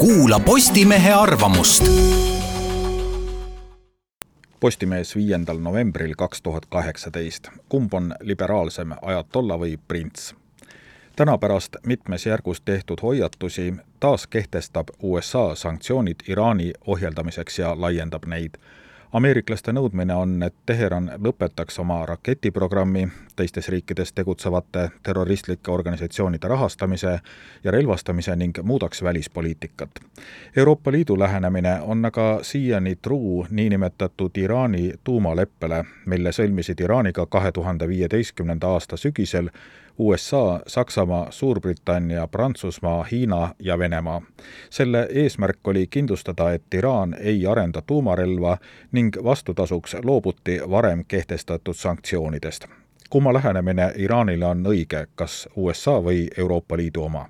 kuula Postimehe arvamust. Postimees viiendal novembril kaks tuhat kaheksateist. kumb on liberaalsem, ajatolla või prints? täna pärast mitmes järgus tehtud hoiatusi taas kehtestab USA sanktsioonid Iraani ohjeldamiseks ja laiendab neid ameeriklaste nõudmine on, et Teheran lõpetaks oma raketiprogrammi, teistes riikides tegutsevate terroristlike organisatsioonide rahastamise ja relvastamise ning muudaks välispoliitikat. Euroopa Liidu lähenemine on aga siiani truu niinimetatud Iraani tuumaleppele, mille sõlmisid Iraaniga kahe tuhande viieteistkümnenda aasta sügisel USA, Saksamaa, Suurbritannia, Prantsusmaa, Hiina ja Venemaa. selle eesmärk oli kindlustada, et Iraan ei arenda tuumarelva ning vastutasuks loobuti varem kehtestatud sanktsioonidest. Kumma lähenemine Iraanile on õige, kas USA või Euroopa Liidu oma?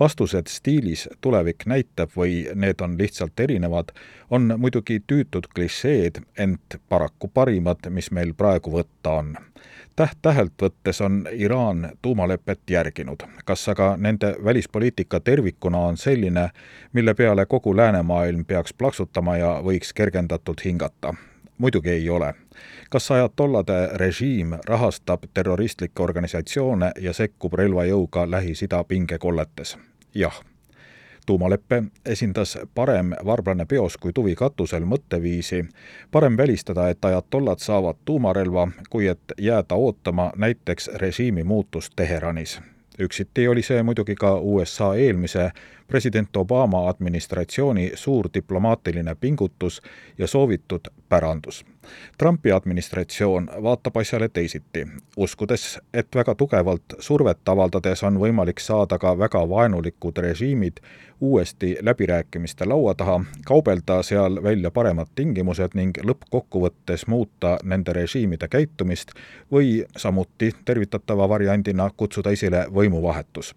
vastused stiilis tulevik näitab või need on lihtsalt erinevad, on muidugi tüütud klišeed, ent paraku parimad, mis meil praegu võtta on täht-tähelt võttes on Iraan tuumalepet järginud. kas aga nende välispoliitika tervikuna on selline, mille peale kogu läänemaailm peaks plaksutama ja võiks kergendatult hingata? Muidugi ei ole. kas ajatollade režiim rahastab terroristlikke organisatsioone ja sekkub relvajõuga Lähis-Ida pingekolletes? jah tuumalepe esindas parem varblane peos kui tuvi katusel mõtteviisi, parem välistada, et ajatollad saavad tuumarelva, kui et jääda ootama näiteks režiimi muutust Teheranis. üksiti oli see muidugi ka USA eelmise president Obama administratsiooni suur diplomaatiline pingutus ja soovitud pärandus. Trumpi administratsioon vaatab asjale teisiti, uskudes, et väga tugevalt survet avaldades on võimalik saada ka väga vaenulikud režiimid uuesti läbirääkimiste laua taha, kaubelda seal välja paremad tingimused ning lõppkokkuvõttes muuta nende režiimide käitumist või samuti tervitatava variandina kutsuda esile võimuvahetus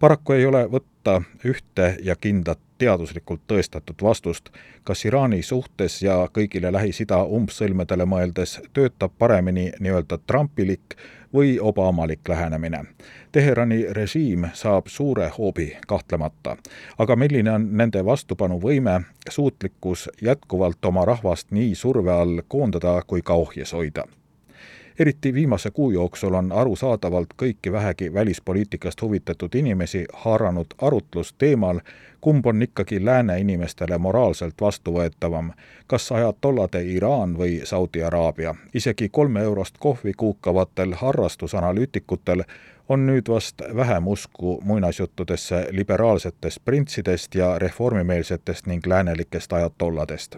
paraku ei ole võtta ühte ja kindlat teaduslikult tõestatud vastust, kas Iraani suhtes ja kõigile Lähis-Ida umbsõlmedele mõeldes töötab paremini nii-öelda trumpilik või obamalik lähenemine. Teherani režiim saab suure hoobi kahtlemata, aga milline on nende vastupanuvõime, suutlikkus jätkuvalt oma rahvast nii surve all koondada kui ka ohjes hoida eriti viimase kuu jooksul on arusaadavalt kõiki vähegi välispoliitikast huvitatud inimesi haaranud arutlus teemal, kumb on ikkagi lääne inimestele moraalselt vastuvõetavam, kas ajatollade Iraan või Saudi Araabia. isegi kolme eurost kohvi kuukavatel harrastusanalüütikutel on nüüd vast vähem usku muinasjuttudesse liberaalsetest printsidest ja reformimeelsetest ning läänelikest ajatolladest.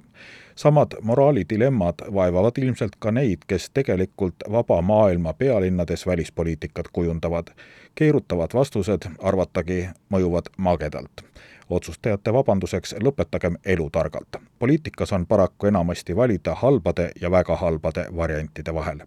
samad moraalidilemmad vaevavad ilmselt ka neid, kes tegelikult vaba maailma pealinnades välispoliitikat kujundavad. keerutavad vastused, arvatagi, mõjuvad magedalt otsustajate vabanduseks lõpetagem elu targalt. poliitikas on paraku enamasti valida halbade ja väga halbade variantide vahel